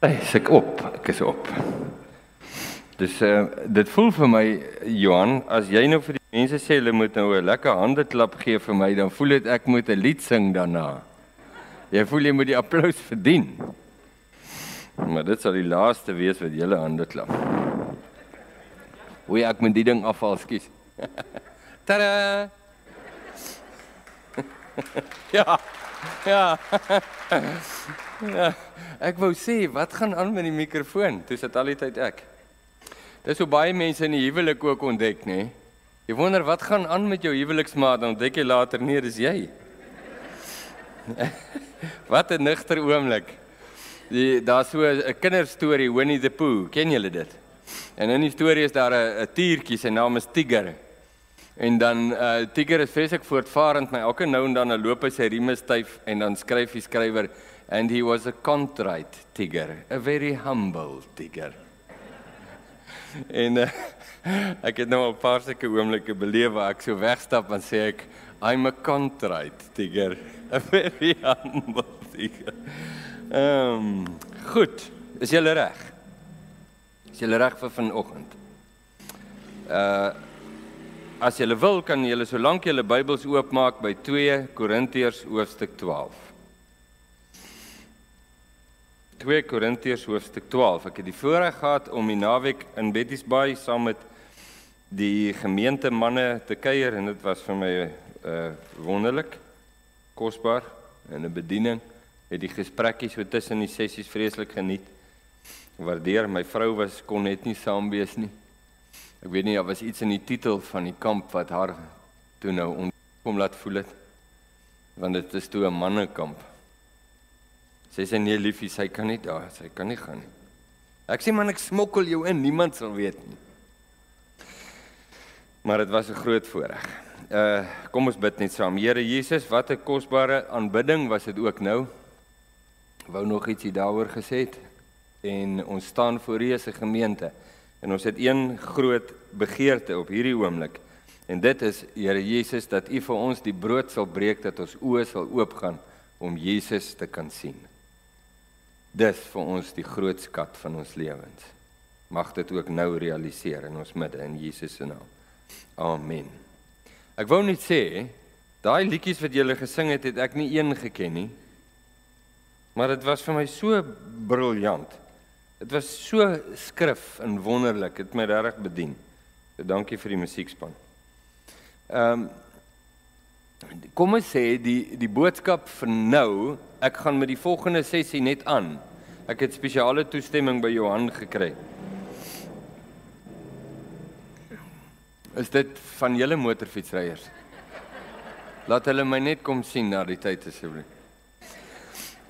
Hey, ek op, ek is op. Dis uh dit voel vir my Johan, as jy nou vir die mense sê hulle moet nou 'n lekker handeklap gee vir my, dan voel dit ek moet 'n lied sing daarna. Jy voel jy moet die applous verdien. Maar dit sal die laaste wees wat jy hande klap. Hoe ek moet die ding afhaal, skus. Tada! ja. Ja. Ja. Ek wou sê, wat gaan aan met die mikrofoon? Dis dit al die tyd ek. Dis so baie mense in die huwelik ook ontdek, nê? Jy wonder wat gaan aan met jou huweliksmaat, dan ontdek jy later nee, dis jy. wat 'n nigter oomblik. Daar's so 'n kinderstorie Winnie the Pooh, ken julle dit? En in die storie is daar 'n tiertjie, sy naam is Tiger. En dan uh Tiger is vreeslik voortvarend, maar elke nou en dan loop hy sy rieme styf en dan skryf die skrywer and he was a contrite Tiger, a very humble Tiger. en uh, ek het nou 'n paar sulke oomblikke beleef waar ek so wegstap en sê ek I'm a contrite Tiger, a very humble Tiger. Ehm um, goed, is jy reg? Is jy reg vir vanoggend? Uh As jy wil, kan jy solank julle Bybels oopmaak by 2 Korintiërs hoofstuk 12. 2 Korintiërs hoofstuk 12. Ek het die voorreg gehad om die naweek in Betty's Bay saam met die gemeente manne te kuier en dit was vir my uh wonderlik, kosbaar en 'n bediening. Het die gesprekkies so tussen die sessies vreeslik geniet. Waardeer my vrou was kon net nie saam wees nie. Ek weet nie, daar was iets in die titel van die kamp wat haar toe nou kom laat voel het. Want dit is toe 'n mannekamp. Sy sê nee liefie, sy kan nie daar, sy kan nie gaan nie. Ek sê man ek smokkel jou in, niemand sal weet nie. Maar dit was 'n groot voorreg. Uh kom ons bid net saam. Here Jesus, wat 'n kosbare aanbidding was dit ook nou. Wou nog ietsie daaroor gesê het en ons staan voor U as 'n gemeente. En ons het een groot begeerte op hierdie oomblik. En dit is Here Jesus dat U vir ons die brood sal breek dat ons oë sal oopgaan om Jesus te kan sien. Dis vir ons die groot skat van ons lewens. Mag dit ook nou realiseer in ons midde in Jesus se naam. Amen. Ek wou net sê, daai liedjies wat jy gele gesing het, het ek nie een geken nie. Maar dit was vir my so briljant. Dit was so skrif en wonderlik. Dit het my regtig bedien. Dankie vir die musiekspan. Ehm um, kom ons sê die die boodskap vir nou, ek gaan met die volgende sessie net aan. Ek het spesiale toestemming by Johan gekry. Is dit van julle motorfietsryers? Laat hulle my net kom sien na die tyd asseblief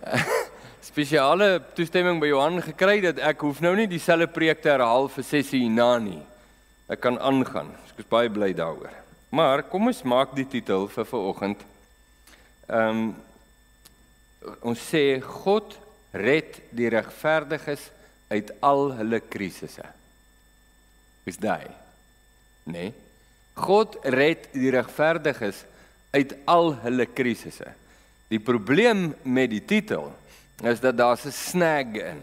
spesiale toestemming by Johan gekry dat ek hoef nou nie dieselfde preek te herhaal vir sessie hierna nie. Ek kan aangaan. Ek is baie bly daaroor. Maar kom ons maak die titel vir vanoggend. Ehm um, ons sê God red die regverdiges uit al hulle krisisse. Is daai? Nee. God red die regverdiges uit al hulle krisisse. Die probleem met die titel is dat daar 'n snag in.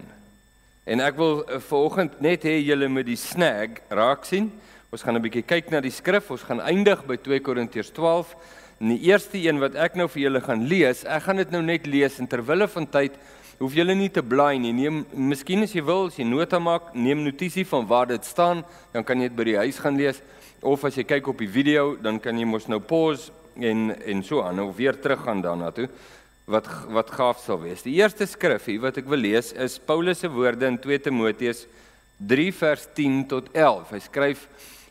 En ek wil uh, vanoggend net hê julle moet die snag raak sien. Ons gaan 'n bietjie kyk na die skrif. Ons gaan eindig by 2 Korintiërs 12. En die eerste een wat ek nou vir julle gaan lees, ek gaan dit nou net lees en terwille van tyd hoef julle nie te blaai nie. Neem miskien as jy wil, as jy nota maak, neem notisie van waar dit staan, dan kan jy dit by die huis gaan lees of as jy kyk op die video, dan kan jy mos nou pause en en so aan of weer teruggaan daarna toe wat wat gaaf sal wees. Die eerste skrif hier wat ek wil lees is Paulus se woorde in 2 Timoteus 3 vers 10 tot 11. Hy skryf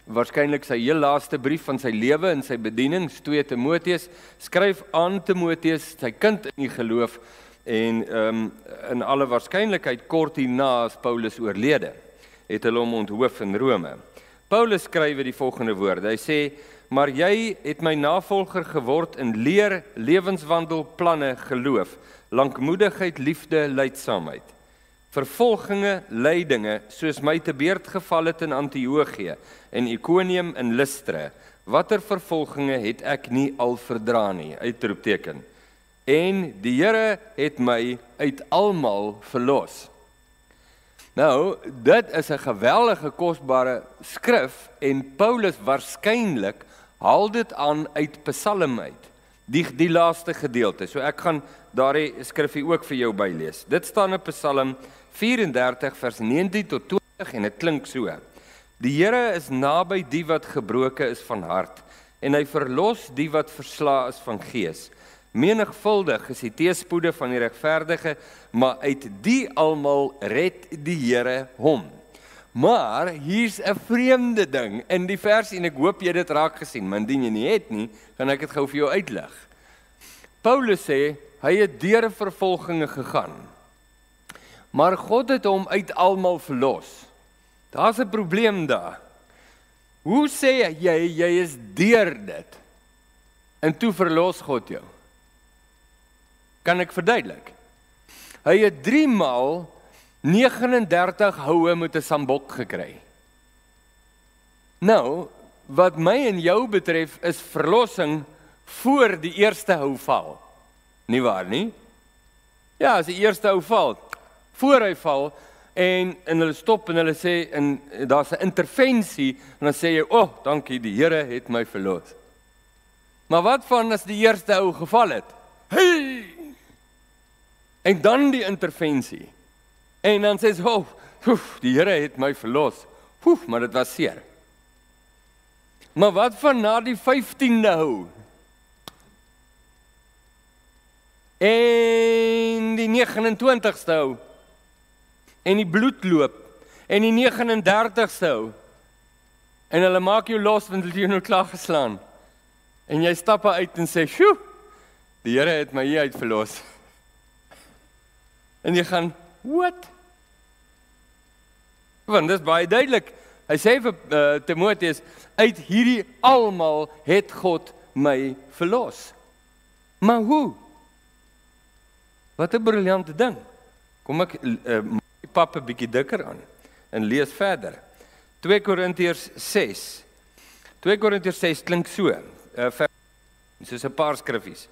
waarskynlik sy heel laaste brief van sy lewe en sy bediening, 2 Timoteus, skryf aan Timoteus, sy kind in die geloof en ehm um, in alle waarskynlikheid kort hierna as Paulus oorlede, het hulle hom onthoof in Rome. Paulus skryf die volgende woorde. Hy sê maar jy het my navolger geword in leer, lewenswandel, planne, geloof, lankmoedigheid, liefde, lydsaamheid. Vervolginge, lydinge, soos my te beurt geval het in Antiochië en Ikonium en Lystra. Watter vervolginge het ek nie al verdra nie? Uitroepteken. En die Here het my uit almal verlos. Nou, dit is 'n geweldige kosbare skrif en Paulus waarskynlik haal dit aan uit Psalm uit. Die die laaste gedeelte. So ek gaan daardie skrifgie ook vir jou bylees. Dit staan in Psalm 34 vers 19 tot 20 en dit klink so: Die Here is naby die wat gebroken is van hart en hy verlos die wat verslae is van gees. Menigvuldig is die teëspoede van die regverdige, maar uit die almal red die Here hom. Maar hier's 'n vreemde ding in die vers en ek hoop jy dit raak gesien, maar indien jy nie het nie, gaan ek dit gou vir jou uitlig. Paulus sê hy het deur vervolginge gegaan. Maar God het hom uit almal verlos. Daar's 'n probleem daar. Hoe sê jy jy is deur dit? En toe verlos God jou. Kan ek verduidelik? Hy het 3 maal 39 houe met 'n sambok gekry. Nou, wat my en jou betref is verlossing voor die eerste hou val. Nie waar nie? Ja, as die eerste hou val, voor hy val en en hulle stop en hulle sê en daar's 'n intervensie en dan sê jy, "O, oh, dankie, die Here het my verlos." Maar wat van as die eerste hou geval het? Hey! En dan die intervensie. En dan sê hy, "Oh, oef, die Here het my verlos." Oef, maar dit was seer. Maar wat van na die 15de hou? En die 29ste hou. En die bloed loop. En die 39ste hou. En hulle maak jou los want het jou nou klaar geslaan. En jy stap uit en sê, "Sjoe, die Here het my hier uit verlos." En jy gaan, "Wat?" Want dit is baie duidelik. Hy sê vir uh, Timoteus, "Uit hierdie almal het God my verlos." Maar hoe? Wat 'n briljante ding. Kom ek uh, pap 'n bietjie dikker aan en lees verder. 2 Korintiërs 6. 2 Korintiërs 6 klink so. Uh, soos 'n paar skriffies.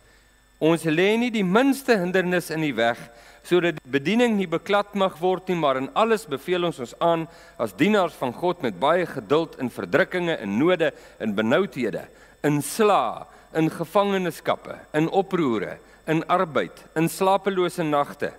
Ons lê nie die minste hindernis in die weg sodat die bediening nie beklad mag word nie, maar in alles beveel ons ons aan as dienaars van God met baie geduld in verdrukkinge en node en benoudhede, in sla, in gevangenskappe, in oproere, in arbeid, in slapelose nagte,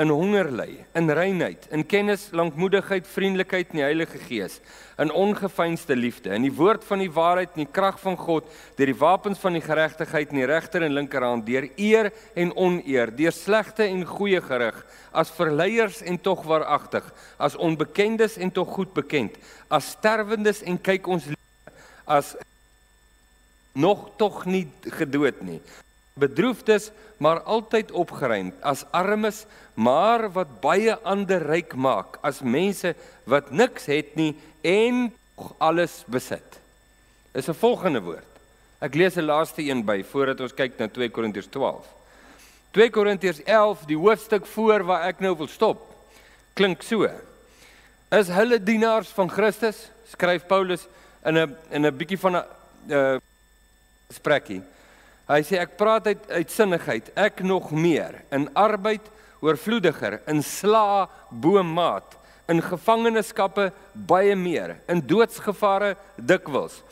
in honger ly, in reinheid, in kennis, lankmoedigheid, vriendelikheid en die Heilige Gees, in ongefeinste liefde, in die woord van die waarheid en die krag van God, deur die wapens van die geregtigheid in die regter en linkerhand, deur eer en oneer, deur slegte en goeie gerig, as verleiers en tog waaragtig, as onbekendes en tog goed bekend, as sterwendes en kyk ons as nog tog nie gedood nie bedroefdes maar altyd opgeruimd as armes maar wat baie ander ryk maak as mense wat niks het nie en alles besit. Is 'n volgende woord. Ek lees 'n laaste een by voordat ons kyk na 2 Korintiërs 12 2 Korintiërs 11 die hoofstuk voor waar ek nou wil stop klink so. Is hulle dienaars van Christus? Skryf Paulus in 'n in 'n bietjie van 'n uh, sprekkie Hy sê ek praat uit uitsinnigheid, ek nog meer in arbeid oorvloediger, in sla bo maat, in gevangenskappe baie meer, in doodsgevare dikwels.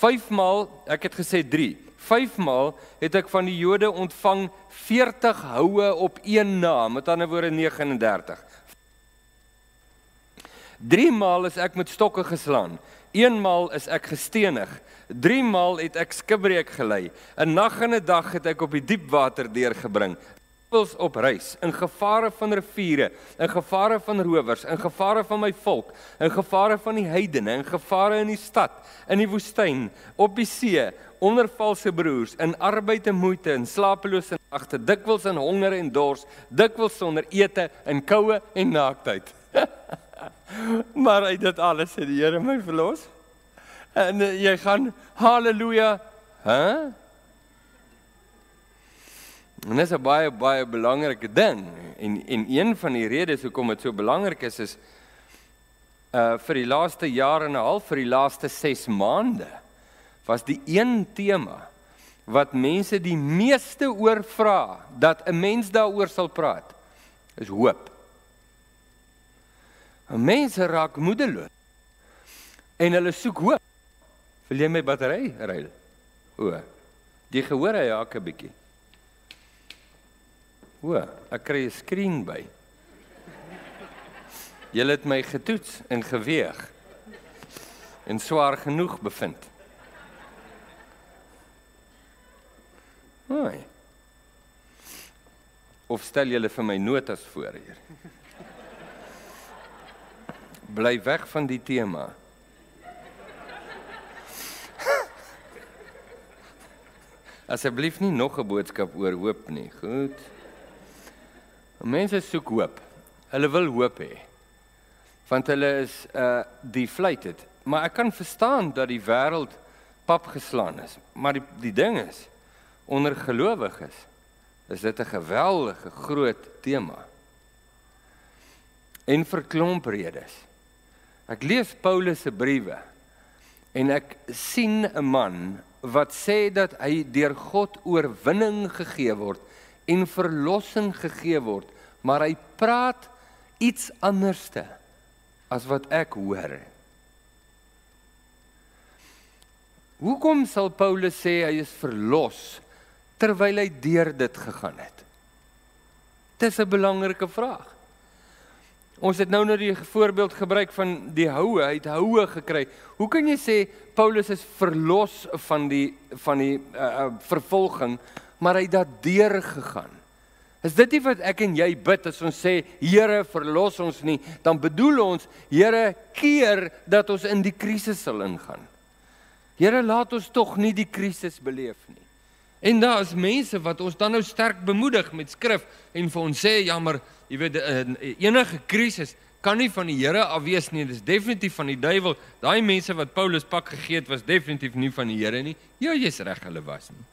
5 maal, ek het gesê 3. 5 maal het ek van die Jode ontvang 40 houe op een na, met ander woorde 39. 3 maal is ek met stokke geslaan. Eenmaal is ek gestenig. 3 maal het ek skibreek gelei. 'n Nag en 'n dag het ek op die diep water deurgebring. Wils op reis, in gevare van riviere, in gevare van rowers, in gevare van my volk, in gevare van die heidene, in gevare in die stad, in die woestyn, op die see, onder valse broers, in arbeid en moeite, in slapelose nagte, dikwels in honger en dors, dikwels sonder ete, in koue en naaktheid. maar uit dit alles het die Here my verlos. En uh, jy gaan haleluja, hè? Huh? Dit is 'n baie baie belangrike ding. En en een van die redes hoekom dit so belangrik is is uh vir die laaste jaar en 'n half, vir die laaste 6 maande was die een tema wat mense die meeste oor vra dat 'n mens daaroor sal praat is hoop. Mense raak moedeloos. En hulle soek hoop. Wil jy my battery ruil? O. Die gehoor hy hak 'n bietjie. O, ek kry 'n skreen by. Julle het my getoets en geweeg en swaar genoeg bevind. Hoi. Of stel julle vir my notas voor hier? Bly weg van die tema. Asseblief nie nog 'n boodskap oor hoop nie. Goed. Mense soek hoop. Hulle wil hoop hê. Want hulle is uh deflated. Maar ek kan verstaan dat die wêreld pap geslaan is. Maar die die ding is onder gelowiges is dit 'n geweldige groot tema. En vir klomp redes. Ek lees Paulus se briewe en ek sien 'n man wat sê dat hy deur God oorwinning gegee word en verlossing gegee word, maar hy praat iets anderste as wat ek hoor. Hoekom sal Paulus sê hy is verlos terwyl hy deur dit gegaan het? Dis 'n belangrike vraag. Ons het nou nou die voorbeeld gebruik van die houe, hy het houe gekry. Hoe kan jy sê Paulus is verlos van die van die uh, uh, vervolging, maar hy het daardeur gegaan? Is dit nie wat ek en jy bid as ons sê Here verlos ons nie, dan bedoel ons Here keer dat ons in die krisis sal ingaan. Here laat ons tog nie die krisis beleef nie. En daar is mense wat ons dan nou sterk bemoedig met skrif en vir ons sê jammer jy weet eh, enige krisis kan nie van die Here af wees nie, dis definitief van die duiwel. Daai mense wat Paulus pak gegee het was definitief nie van die Here nie. Ja, jy's reg, hulle was nie.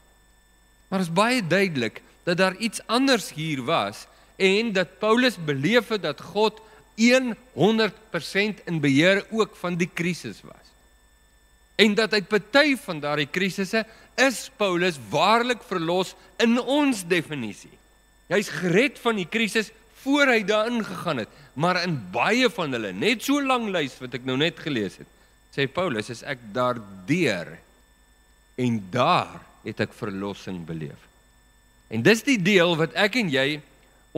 Maar is baie duidelik dat daar iets anders hier was en dat Paulus beleef het dat God 100% in beheer ook van die krisis was. En dat uit party van daardie krisisse is Paulus waarlik verlos in ons definisie. Hy's gered van die krisis voor hy daarin gegaan het, maar in baie van hulle, net so lank lys wat ek nou net gelees het, sê Paulus, is ek daardeur en daar het ek verlossing beleef. En dis die deel wat ek en jy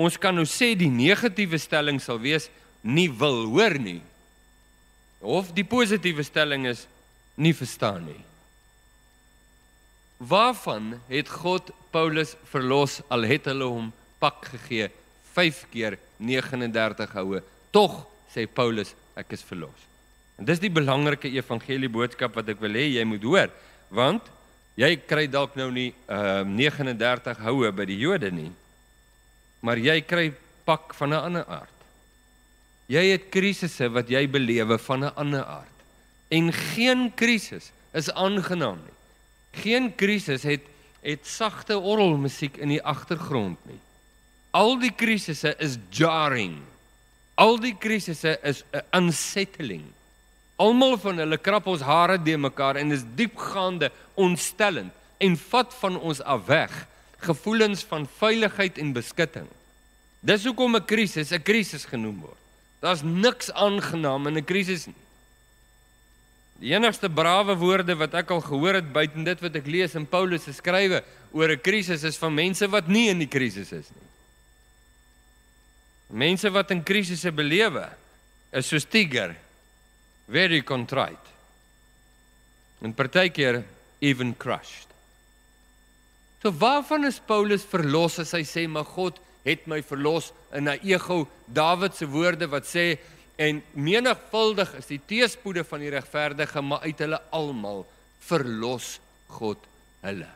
ons kan nou sê die negatiewe stelling sal wees nie wil hoor nie. Of die positiewe stelling is nie verstaan nie. Waarvan het God Paulus verlos al het hulle hom pak gegee 5 keer 39 houe. Tog sê Paulus ek is verlos. En dis die belangrike evangelie boodskap wat ek wil hê jy moet hoor, want jy kry dalk nou nie uh 39 houe by die Jode nie. Maar jy kry pak van 'n ander aard. Jy het krisisse wat jy belewe van 'n ander aard. En geen krisis is aangenaam nie. Geen krisis het het sagte orgelmusiek in die agtergrond nie. Al die krisisse is jarring. Al die krisisse is 'n unsettling. Almal van hulle krap ons hare de mekaar en is diepgaande ontstellend en vat van ons af weg gevoelens van veiligheid en beskutting. Dis hoekom 'n krisis 'n krisis genoem word. Daar's niks aangenaam in 'n krisis nie. Die enigste brawe woorde wat ek al gehoor het buiten dit wat ek lees in Paulus se skrywe oor 'n krisis is van mense wat nie in die krisis is nie. Mense wat in krisisse belewe is so stiger very contrite. En partykeer even crushed. So waarvan is Paulus verlos as hy sê maar God het my verlos in 'n ego Dawid se woorde wat sê en menigvuldig is die teëspoede van die regverdige maar uit hulle almal verlos God hulle.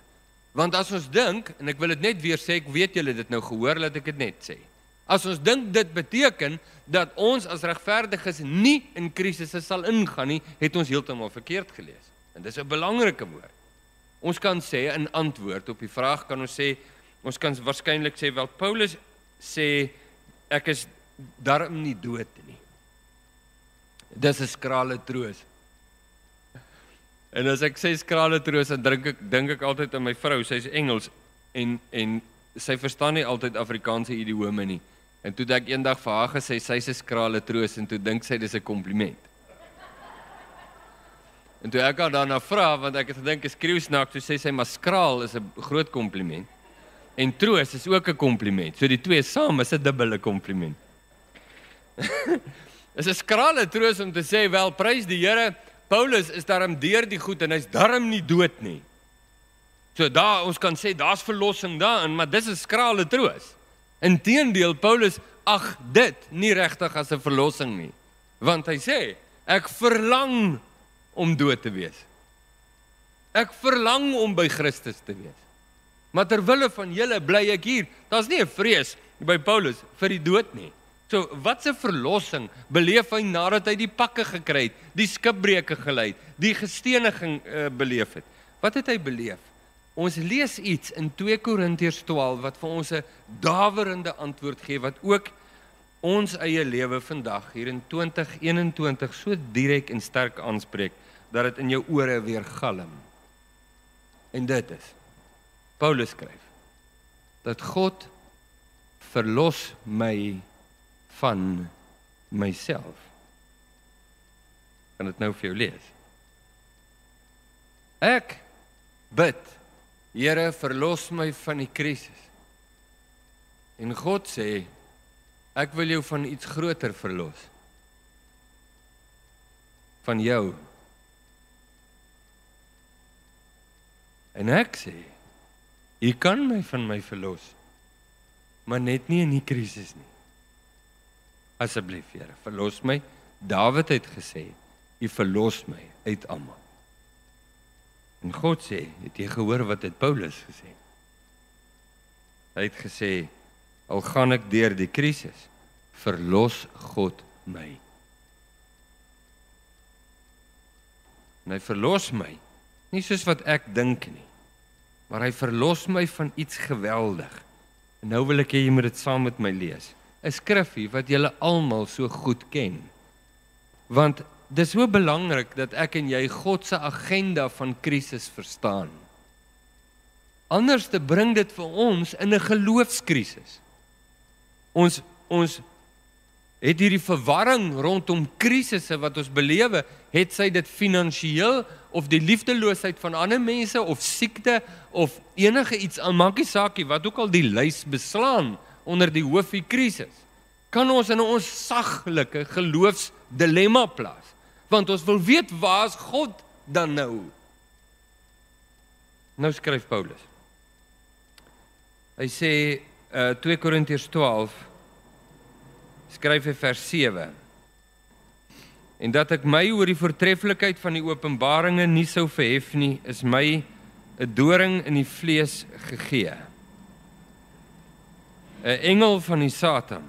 Want as ons dink en ek wil dit net weer sê ek weet julle dit nou gehoor laat ek dit net sê. As ons dink dit beteken dat ons as regverdiges nie in krisisse sal ingaan nie, het ons heeltemal verkeerd gelees. En dis 'n belangrike woord. Ons kan sê in antwoord op die vraag kan ons sê ons kan waarskynlik sê wel Paulus sê ek is darm nie dood nie. Dis 'n skrale troos. En as ek sê skrale troos, dan dink ek dink ek altyd aan my vrou, sy's Engels en en sy verstaan nie altyd Afrikaanse idiome nie. En toe dink ek eendag vir haar gesê sy's 'n skrale troos en toe dink sy dis 'n kompliment. En toe ek haar daarna vra want ek het gedink is skreeusnak, toe sê sy maar skraal is 'n groot kompliment. En troos is ook 'n kompliment. So die twee saam is 'n dubbele kompliment. is 'n skrale troos om te sê wel prys die Here, Paulus is daarom deur die goed en hy's darm nie dood nie. So daar ons kan sê daar's verlossing daarin, maar dis 'n skrale troos. Inteendeel Paulus ag dit nie regtig as 'n verlossing nie. Want hy sê ek verlang om dood te wees. Ek verlang om by Christus te wees. Maar ter wille van julle bly ek hier. Daar's nie 'n vrees by Paulus vir die dood nie. So wat 'n verlossing beleef hy nadat hy die pakke gekry het, die skipbreuke gelei het, die gesteniging uh, beleef het. Wat het hy beleef? Ons lees iets in 2 Korintiërs 12 wat vir ons 'n dawerende antwoord gee wat ook ons eie lewe vandag hier in 2021 so direk en sterk aanspreek dat dit in jou ore weer galm. En dit is Paulus skryf dat God verlos my van myself. Kan dit nou vir jou lees? Ek bid, Here, verlos my van die krisis. En God sê, ek wil jou van iets groter verlos. Van jou En ek sê, "U kan my van my verlos, maar net nie in die krisis nie. Asseblief, Here, verlos my." Dawid het gesê, "U verlos my uit almal." En God sê, "Het jy gehoor wat het Paulus gesê?" Hy het gesê, "Al gaan ek deur die krisis, verlos God my." En hy verlos my nie soos wat ek dink nie. Maar hy verlos my van iets geweldig. En nou wil ek hê jy moet dit saam met my lees. 'n Skriffie wat julle almal so goed ken. Want dis so belangrik dat ek en jy God se agenda van krisis verstaan. Anders te bring dit vir ons in 'n geloofskrisis. Ons ons het hierdie verwarring rondom krisisse wat ons belewe, het sy dit finansiëel of die liefdeloosheid van ander mense of siekte of enige iets maakie saakie wat ook al die lys beslaan onder die hoofie krisis. Kan ons in ons saglike geloofsdilemma plaas? Want ons wil weet waar's God dan nou? Nou skryf Paulus. Hy sê uh, 2 Korintiërs 12 skryf hy vers 7 en dat ek my oor die voortreffelikheid van die openbaringe nie sou verhef nie is my 'n doring in die vlees gegee 'n engel van die satan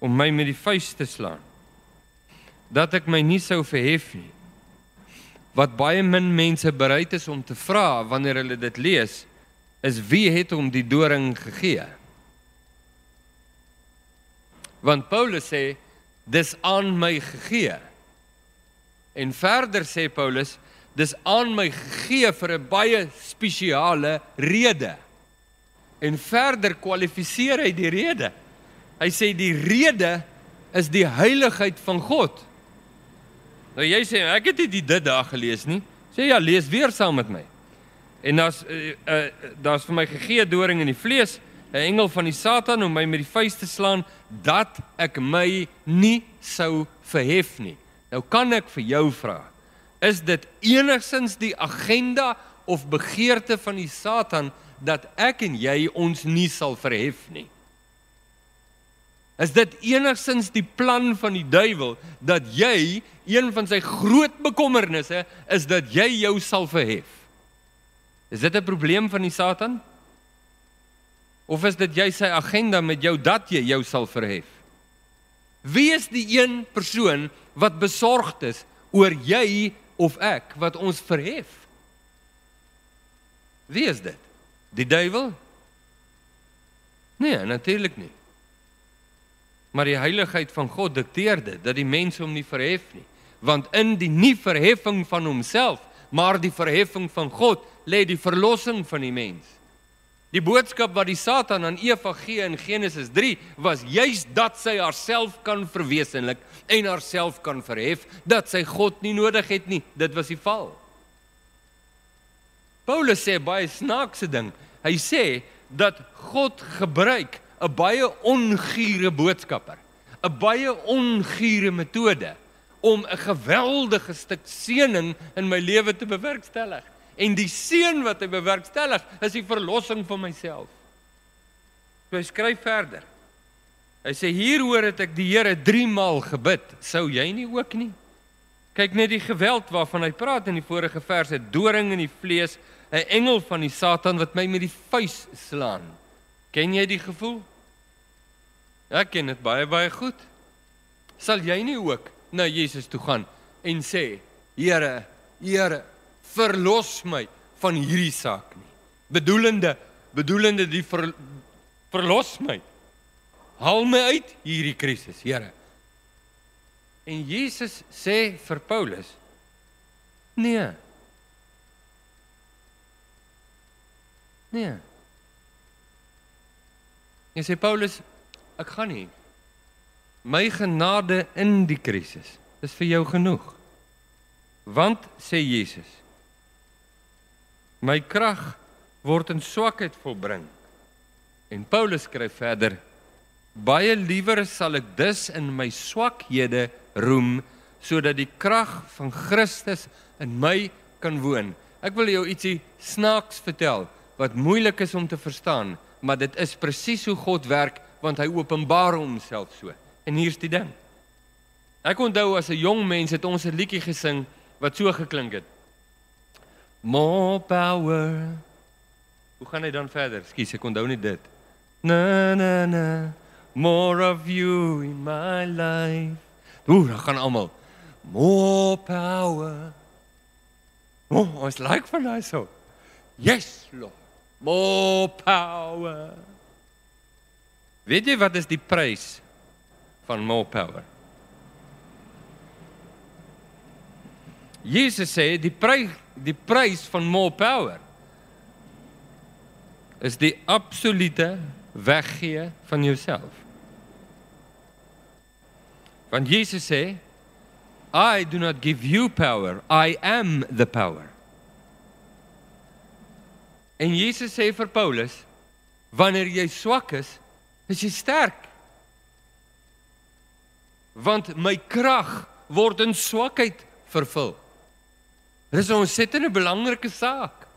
om my met die vuis te slaan dat ek my nie sou verhef nie wat baie min mense bereid is om te vra wanneer hulle dit lees is wie het hom die doring gegee Want Paulus sê dis aan my gegee. En verder sê Paulus dis aan my gegee vir 'n baie spesiale rede. En verder kwalifiseer hy die rede. Hy sê die rede is die heiligheid van God. Nou jy sê ek het nie dit daar gelees nie. Sê ja, lees weer saam met my. En daar's uh, uh, daar's vir my gegee doring in die vlees 'n engel van die Satan om my met die vuis te slaan dat ek my nie sou verhef nie. Nou kan ek vir jou vra, is dit enigsins die agenda of begeerte van die Satan dat ek en jy ons nie sal verhef nie? Is dit enigsins die plan van die duiwel dat jy een van sy groot bekommernisse is dat jy jou sal verhef? Is dit 'n probleem van die Satan? Of is dit jy sy agenda met jou dat jy jou sal verhef? Wie is die een persoon wat besorgd is oor jy of ek wat ons verhef? Wie is dit? Die duiwel? Nee, natuurlik nie. Maar die heiligheid van God dikteer dit dat die mens hom nie verhef nie, want in die nie verheffing van homself, maar die verheffing van God lê die verlossing van die mens. Die boodskap wat die Satan aan Eva gee in Genesis 3 was juis dat sy haarself kan verwesenlik en haarself kan verhef, dat sy God nie nodig het nie. Dit was die val. Paulus sê baie snaakse ding. Hy sê dat God gebruik 'n baie ongure boodskapper, 'n baie ongure metode om 'n geweldige stuk seëning in my lewe te bewerkstellig. En die seën wat hy bewerkstellig, is die verlossing van myself. So hy skryf verder. Hy sê hieroor het ek die Here 3 maal gebid. Sou jy nie ook nie? Kyk net die geweld waarvan hy praat in die vorige verse, doring in die vlees, 'n engel van die Satan wat my met die vuis slaan. Ken jy die gevoel? Ek ken dit baie baie goed. Sal jy nie ook na Jesus toe gaan en sê, Here, Here, verlos my van hierdie saak nie. Bedoelende, bedoelende die ver, verlos my. Haal my uit hierdie krisis, Here. En Jesus sê vir Paulus: Nee. Nee. Hy sê Paulus, ek gaan nie. My genade in die krisis is vir jou genoeg. Want sê Jesus, My krag word in swakheid volbring. En Paulus skryf verder: Baie liewer sal ek dus in my swakhede roem sodat die krag van Christus in my kan woon. Ek wil jou ietsie snaaks vertel wat moeilik is om te verstaan, maar dit is presies hoe God werk want hy openbaar homself so. En hier's die ding. Ek onthou as 'n jong mens het ons 'n liedjie gesing wat so geklink het. More power. Hoe gaan hy dan verder? Skus, ek onthou nie dit. Na na na. More of you in my life. Ooh, dan gaan almal. More power. Oh, ons like van daai so. Yes, Lord. More power. Weet jy wat is die prys van more power? Jesus sê die prys die prys van more power is die absolute weggee van jouself. Want Jesus sê I do not give you power, I am the power. En Jesus sê vir Paulus wanneer jy swak is, is jy sterk. Want my krag word in swakheid vervul. Dis 'n ontsettende belangrike saak.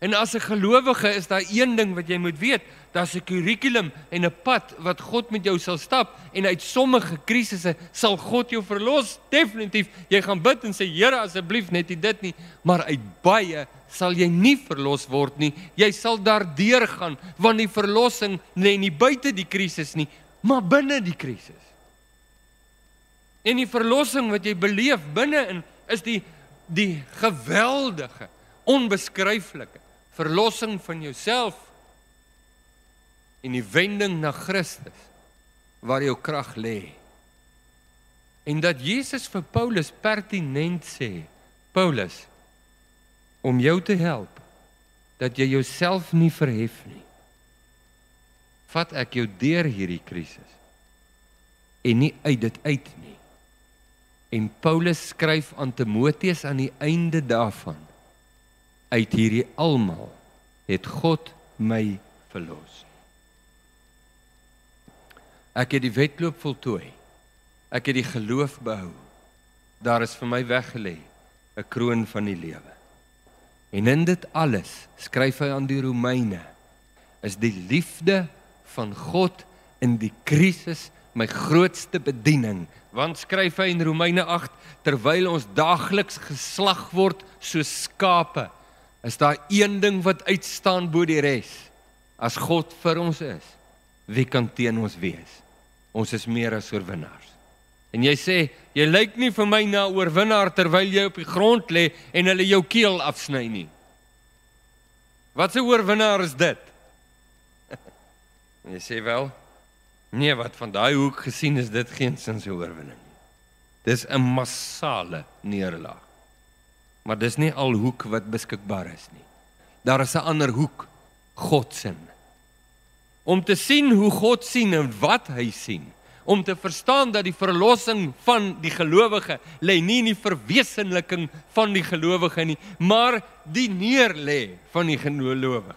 En as 'n gelowige is daar een ding wat jy moet weet, daar's 'n kurrikulum en 'n pad wat God met jou sal stap en uit sommige krisisse sal God jou verlos. Definitief, jy gaan bid en sê Here asseblief net nie dit nie, maar uit baie sal jy nie verlos word nie. Jy sal daardeur gaan want die verlossing lê nie buite die krisis nie, maar binne die krisis. En die verlossing wat jy beleef binne in is die die geweldige, onbeskryflike verlossing van jouself en die wending na Christus waar jou krag lê. En dat Jesus vir Paulus pertinent sê, Paulus, om jou te help dat jy jouself nie verhef nie. Vat ek jou deur hierdie krisis en nie uit dit uit nie. En Paulus skryf aan Timoteus aan die einde daarvan uit hierdie almal het God my verlos. Ek het die wedloop voltooi. Ek het die geloof behou. Daar is vir my weggelê 'n kroon van die lewe. En in dit alles, skryf hy aan die Romeine, is die liefde van God in die krisis my grootste bediening want skryf hy in Romeine 8 terwyl ons daagliks geslag word soos skape is daar een ding wat uitstaan bo die res? As God vir ons is wie kan teen ons wees? Ons is meer as oorwinnaars. En jy sê jy lyk nie vir my na oorwinnaar terwyl jy op die grond lê en hulle jou keel afsny nie. Wat 'n oorwinnaar is dit? Jy sê wel Nee, wat van daai hoek gesien is dit geen sin se oorwinning nie. Dis 'n massale neerlaag. Maar dis nie al hoek wat beskikbaar is nie. Daar is 'n ander hoek. God sien. Om te sien hoe God sien en wat hy sien. Om te verstaan dat die verlossing van die gelowige lê nie in die verwesenliking van die gelowige nie, maar die neerlê van die gelowige.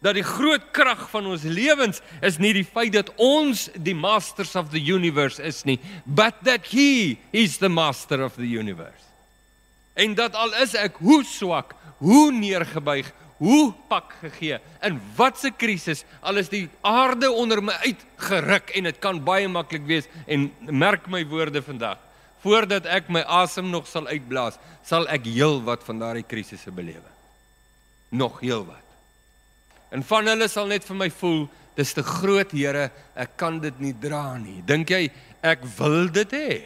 Dat die groot krag van ons lewens is nie die feit dat ons die masters of the universe is nie, but that he is the master of the universe. En dat al is ek hoe swak, hoe neergebuig, hoe pak gegee in watse krisis al is die aarde onder my uitgeruk en dit kan baie maklik wees en merk my woorde vandag voordat ek my asem nog sal uitblaas sal ek heel wat van daardie krisisse belewe. Nog heel wat. En van hulle sal net vir my voel dis te groot Here ek kan dit nie dra nie. Dink jy ek wil dit hê?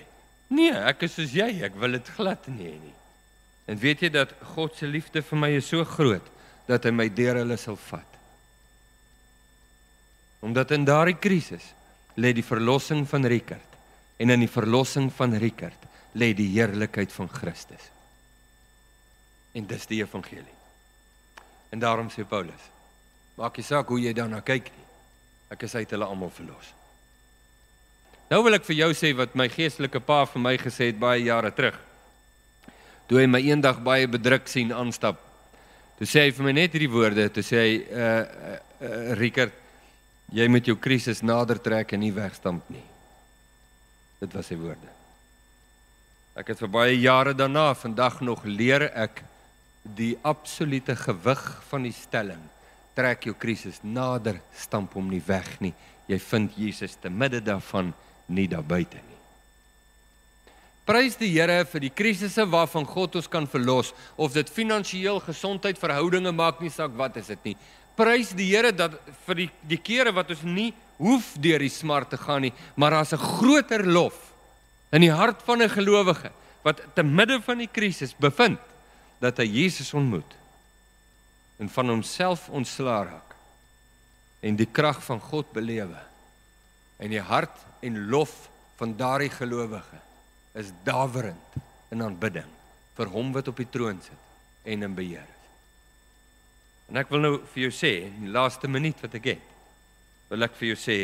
Nee ek is soos jy ek wil dit glad nie hê nie en weet jy dat God se liefde vir my is so groot dat hy my deur hulle sal vat. Omdat in daardie krisis lê die verlossing van Rickert en in die verlossing van Rickert lê die heerlikheid van Christus. En dis die evangelie. En daarom sê Paulus: Maak nie saak hoe jy daarna kyk nie. Ek is uit hulle almal verlos. Nou wil ek vir jou sê wat my geestelike pa vir my gesê het baie jare terug. Toe hy my eendag baie bedruk sien aanstap Toe sê hy vir my net hierdie woorde, toe sê hy uh uh, uh Rickert, jy moet jou krisis nader trek en nie wegstamp nie. Dit was sy woorde. Ek het vir baie jare daarna vandag nog leer ek die absolute gewig van die stelling. Trek jou krisis nader, stamp hom nie weg nie. Jy vind Jesus te midde daarvan, nie daar buite nie. Prys die Here vir die krisisse waarvan God ons kan verlos of dit finansiëel, gesondheid, verhoudinge maak nie saak wat is dit nie. Prys die Here dat vir die die kere wat ons nie hoef deur die smart te gaan nie, maar daar's 'n groter lof in die hart van 'n gelowige wat te midde van die krisis bevind dat hy Jesus ontmoet en van homself ontslaa raak en die krag van God belewe en die hart en lof van daardie gelowige is dawerend in aanbidding vir hom wat op die troon sit en in beheer is. En ek wil nou vir jou sê, in die laaste minuut wat ek het, wil ek vir jou sê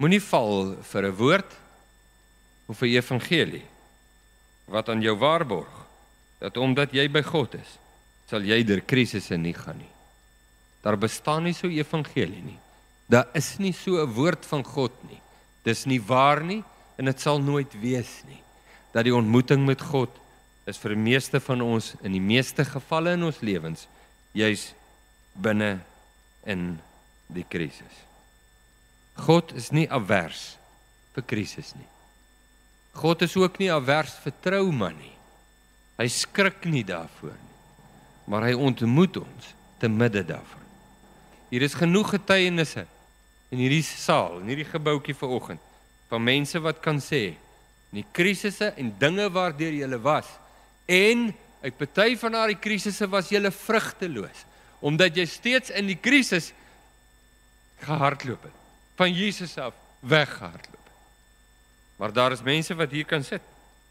moenie val vir 'n woord of 'n evangelie wat aan jou waarborg dat omdat jy by God is, sal jy deur krisisse nie gaan nie. Daar bestaan nie so 'n evangelie nie. Daar is nie so 'n woord van God nie. Dis nie waar nie en dit sal nooit wees nie dat die ontmoeting met God is vir die meeste van ons in die meeste gevalle in ons lewens juis binne in die krisis. God is nie avers vir krisis nie. God is ook nie avers vir trauma nie. Hy skrik nie daarvoor nie. Maar hy ontmoet ons te midde daarvan. Hier is genoeg getuienisse in hierdie saal, in hierdie gebouetjie vanoggend van mense wat kan sê die krisisse en dinge waardeur jy was en uit party van daardie krisisse was jy vrugteloos omdat jy steeds in die krisis gehardloop het van Jesus af weggehardloop. Maar daar is mense wat hier kan sit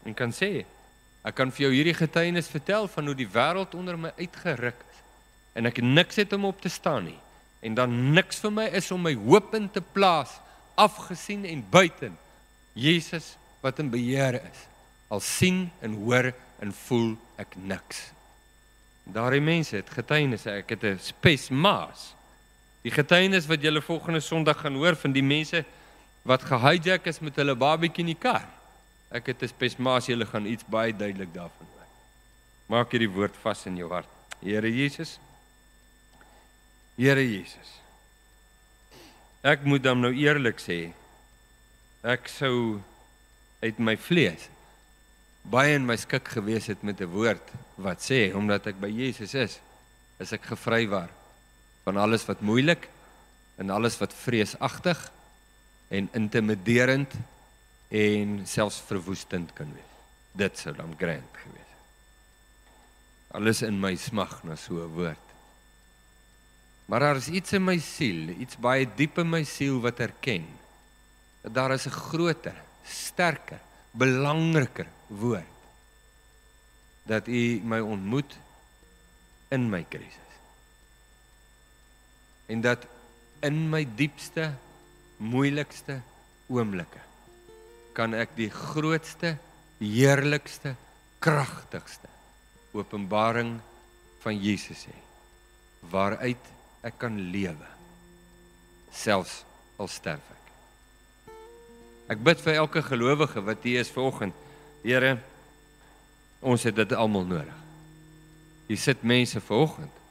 en kan sê ek kan vir jou hierdie getuienis vertel van hoe die wêreld onder my uitgeruk is en ek niks het om op te staan nie en dan niks vir my is om my hoop in te plaas afgesien en buiten Jesus wat in beheer is. Al sien en hoor en voel ek niks. Daardie mense het getuienis, ek het 'n spesmaas. Die getuienis wat julle volgende Sondag gaan hoor van die mense wat gehijack is met hulle babatjie in die kar. Ek het 'n spesmaas, julle gaan iets baie duidelik daarvan hoor. Maak hierdie woord vas in jou hart. Here Jesus. Here Jesus. Ek moet dan nou eerlik sê ek sou uit my vlees baie in my skik gewees het met 'n woord wat sê omdat ek by Jesus is is ek gevrywaar van alles wat moeilik en alles wat vreesagtig en intimiderend en selfs verwoestend kan wees. Dit sou dan grand gewees het. Alles in my smag na so 'n woord. Maar daar is iets in my siel, iets baie diep in my siel wat erken dat daar is 'n groter, sterker, belangriker woord dat U my ontmoet in my krisis. en dat in my diepste moeilikste oomblikke kan ek die grootste heerlikste kragtigste openbaring van Jesus hê waaruit ek kan lewe selfs al sterf ek. Ek bid vir elke gelowige wat hier is vanoggend. Here, ons het dit almal nodig. Hier sit mense vanoggend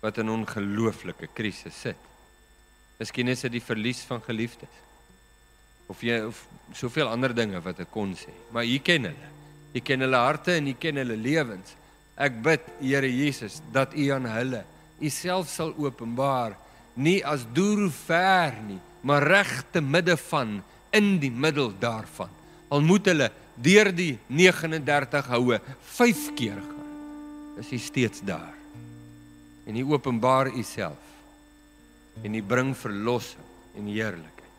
wat in 'n ongelooflike krisis sit. Miskien is dit die verlies van geliefdes. Of jy of soveel ander dinge wat ek kon sê, maar U ken hulle. U ken hulle harte en U ken hulle lewens. Ek bid, Here Jesus, dat U aan hulle U self sal openbaar, nie as deur ver nie, maar reg te midde van in die middel daarvan. Al moet hulle deur die 39 houe 5 keer gaan. Is U steeds daar? En U openbaar U self. En U bring verlossing en heerlikheid.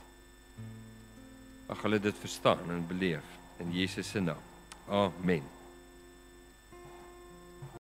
Ag hulle dit verstaan en beleef in Jesus se naam. Amen.